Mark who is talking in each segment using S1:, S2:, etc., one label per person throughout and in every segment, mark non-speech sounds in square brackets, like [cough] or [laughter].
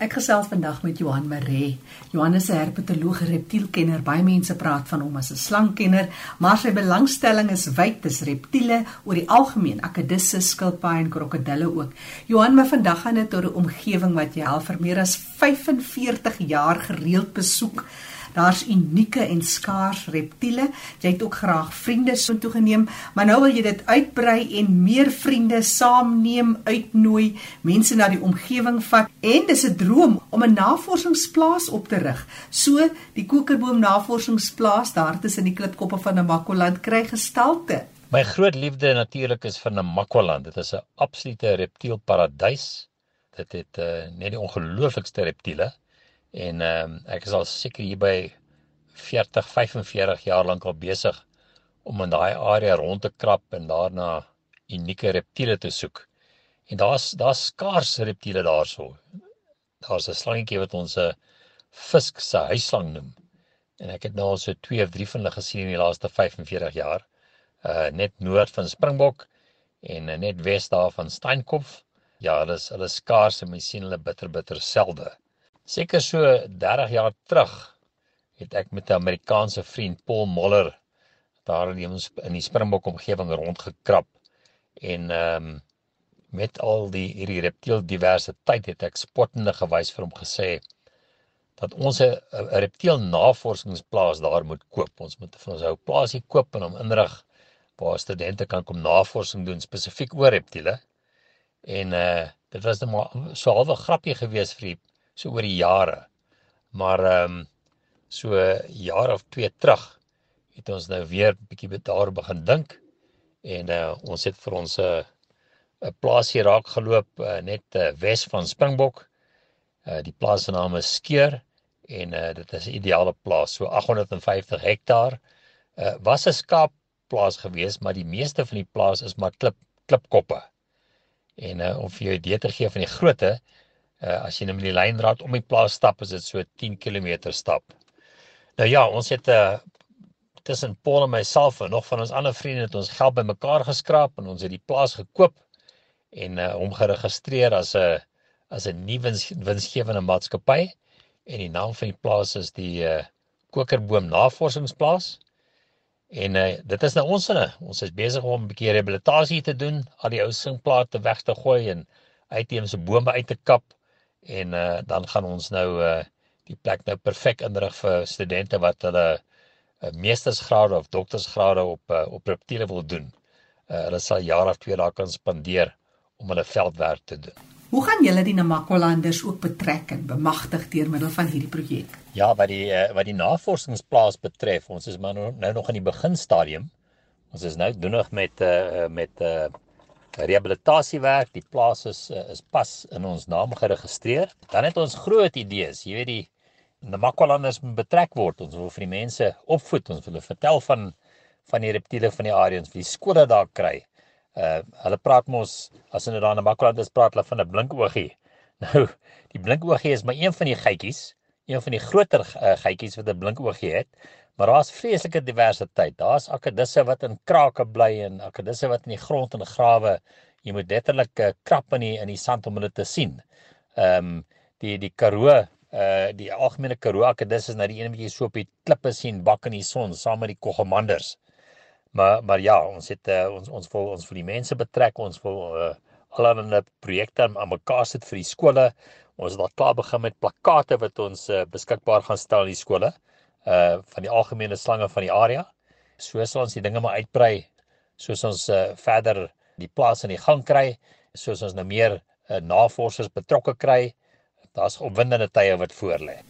S1: Ek gesels vandag met Johan Maree. Johan is 'n herpetoloog, reptielkenner. Baie mense praat van hom as 'n slangkenner, maar sy belangstelling is wyd, dis reptiele oor die algemeen, akedisse, skilpaaie en krokodille ook. Johan, maar vandag gaan dit oor 'n omgewing wat jy al vir meer as 45 jaar gereeld besoek. Daar's unieke en skaars reptiele. Jy het ook graag vriende so toe geneem, maar nou wil jy dit uitbrei en meer vriende saamneem, uitnooi, mense na die omgewing vat en dis 'n droom om 'n navorsingsplaas op te rig. So die Kokerboom Navorsingsplaas daar tussen die klipkoppe van Namakoland kry gestalte.
S2: My groot liefde natuurlik is vir Namakoland. Dit is 'n absolute reptielparadys. Dit het uh, net die ongelooflikste reptiele. En ehm um, ek is al seker hier by 40, 45 jaar lank al besig om in daai area rond te krap en daarna unieke reptiele te soek. En daar's daar's skaars reptiele daarso. Daar's 'n slangetjie wat ons 'n visk se huisslang noem. En ek het nou al so 2 of 3 van hulle gesien in die laaste 45 jaar. Uh net noord van Springbok en uh, net wes daar van Steenkop. Ja, hulle is hulle skaars en mens sien hulle bitter bitter selde. Seker so 30 jaar terug het ek met 'n Amerikaanse vriend Paul Moller daar in die, in die Springbok omgewing rondgekrap en ehm um, met al die hierdie reptiel diversiteit het ek spottende gewys vir hom gesê dat ons 'n reptiel navorsingsplaas daar moet koop. Ons moet vir ons ou plaasie koop en hom inrig waar studente kan kom navorsing doen spesifiek oor reptiele. En uh dit was net maar so halwe grappie geweest vir die so oor die jare. Maar ehm um, so jaar of twee terug het ons nou weer 'n bietjie daar begin dink en uh, ons het vir ons 'n uh, 'n plaasie raak geloop uh, net uh, wes van Springbok. Uh, die plaas se naam is Skeur en uh, dit is 'n ideale plaas, so 850 hektaar. Uh, was 'n skaapplaas gewees, maar die meeste van die plaas is maar klip klipkoppe. En uh, om vir jou 'n idee te gee van die grootte, Uh, as jy net met die lyndraad om die plaas stap, is dit so 10 km stap. Nou ja, ons het 'n uh, eh, tussen Paul en myself en nog van ons ander vriende het ons geld bymekaar geskraap en ons het die plaas gekoop en uh, hom geregistreer as 'n as 'n nuwe wins, winsgewende maatskappy en die naam van die plaas is die uh, Kokerboom Navorsingsplaas. En uh, dit is nou ons sinne. Ons is besig om 'n bietjie rehabilitasie te doen, al die ou singplate weg te gooi en uitheemse bome uit te kap en uh, dan gaan ons nou uh, die plek nou perfek inrig vir studente wat hulle uh, meestersgraad of doktorsgraad op uh, op reptiele wil doen. Uh, hulle sal jaar of twee daar kan spandeer om hulle veldwerk te doen.
S1: Hoe gaan julle die Namakolanders ook betrek en bemagtig deur middel van hierdie projek?
S2: Ja, wat die uh, wat die navorsingsplaas betref, ons is maar nou, nou nog in die beginstadium. Ons is nou doenig met uh, met uh, rehabilitasiewerk, die plaas is eh, is pas in ons naam geregistreer. Dan het ons groot idees, jy weet die Namakwalanders moet betrek word. Ons wil vir die mense opvoed, ons wil hulle vertel van van die reptiele van die area, ons wil die skole daar kry. Uh hulle praat mos as hulle daar in Namakwalanders praat hulle van 'n blinkoogie. [laughs] Nou, die blinkoogie is maar een van die geitjies, een van die groter uh, geitjies wat 'n blinkoogie het. Maar daar's vreeslike diversiteit. Daar's akedisse wat in krake bly en akedisse wat in die grond en grawe. Jy moet letterlik uh, krap in die in die sand om hulle te sien. Ehm um, die die Karoo uh die algemene Karoo akedisse is nou die een wat jy so op die klippe sien bak in die son saam met die koggemanders. Maar maar ja, ons het uh, ons ons wil ons vir die mense betrek, ons wil uh allerlei projekte aan mekaar sit vir die skole. Ons het al klaar begin met plakkate wat ons uh, beskikbaar gaan stel in die skole uh van die algemene slange van die area. So sal ons die dinge maar uitbrei soos ons uh verder die plaas in die gang kry, soos ons nou meer uh, navorsers betrokke kry. Daar's opwindende tye wat voorlê.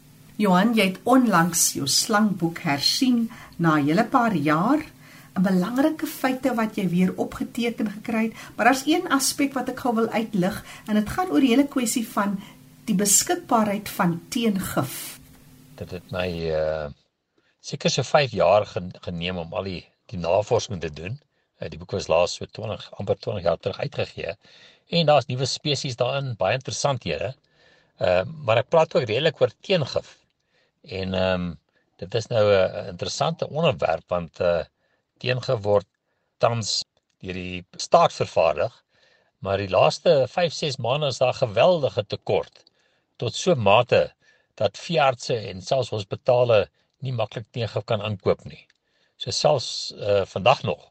S1: Johan, jy het onlangs jou slangboek hersien na 'n hele paar jaar. 'n Belangrike feite wat jy weer opgeteken gekry het, maar daar's een aspek wat ek gou wil uitlig en dit gaan oor die hele kwessie van die beskikbaarheid van teengif
S2: dit het my uh seker so 5 jaar geneem om al die die navorsing te doen. Uh, die boek was laas so 20 amper 20 jaar terug uitgegee. En daar's nuwe spesies daarin, baie interessanthede. Uh maar ek praat ook redelik oor teengif. En ehm um, dit is nou 'n interessante onderwerp want uh teengif word tans deur die staat vervaardig. Maar die laaste 5-6 maande is daar geweldige tekort tot so mate dat veeartse en selfs hospitale nie maklik teengif kan aankoop nie. So selfs uh, vandag nog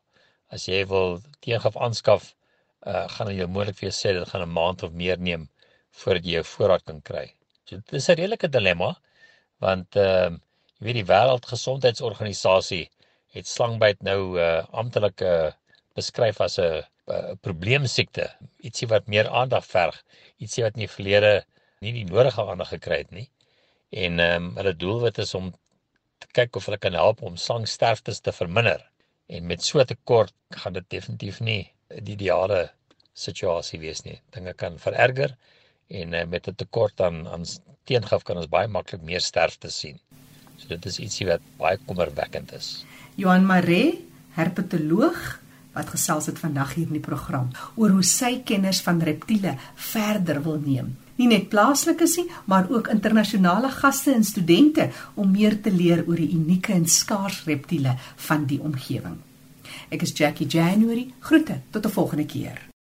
S2: as jy wil teengif aanskaf, uh, gaan hulle jou moontlik vir jou sê dit gaan 'n maand of meer neem voordat jy jou voorraad kan kry. So dit is 'n redelike dilemma want ehm uh, jy weet die Wêreldgesondheidsorganisasie het slangbyt nou uh, amptelik uh, beskryf as 'n uh, probleemsiekte, ietsie wat meer aandag verg, ietsie wat in die verlede nie die nodige aandag gekry het nie. En ehm um, hulle doelwit is om te kyk of hulle kan help om slangsterftes te verminder. En met so 'n tekort gaan dit definitief nie die ideale situasie wees nie. Dinge kan vererger en uh, met 'n tekort aan aan teengif kan ons baie maklik meer sterftes sien. So dit is ietsie wat baie kommerwekkend is.
S1: Johan Maree, herpetoloog wat gesels het vandag hier in die program oor hoe sy kennis van reptiele verder wil neem. Nie net plaaslikes nie, maar ook internasionale gaste en studente om meer te leer oor die unieke en skaars reptiele van die omgewing. Ek is Jackie January. Groete tot 'n volgende keer.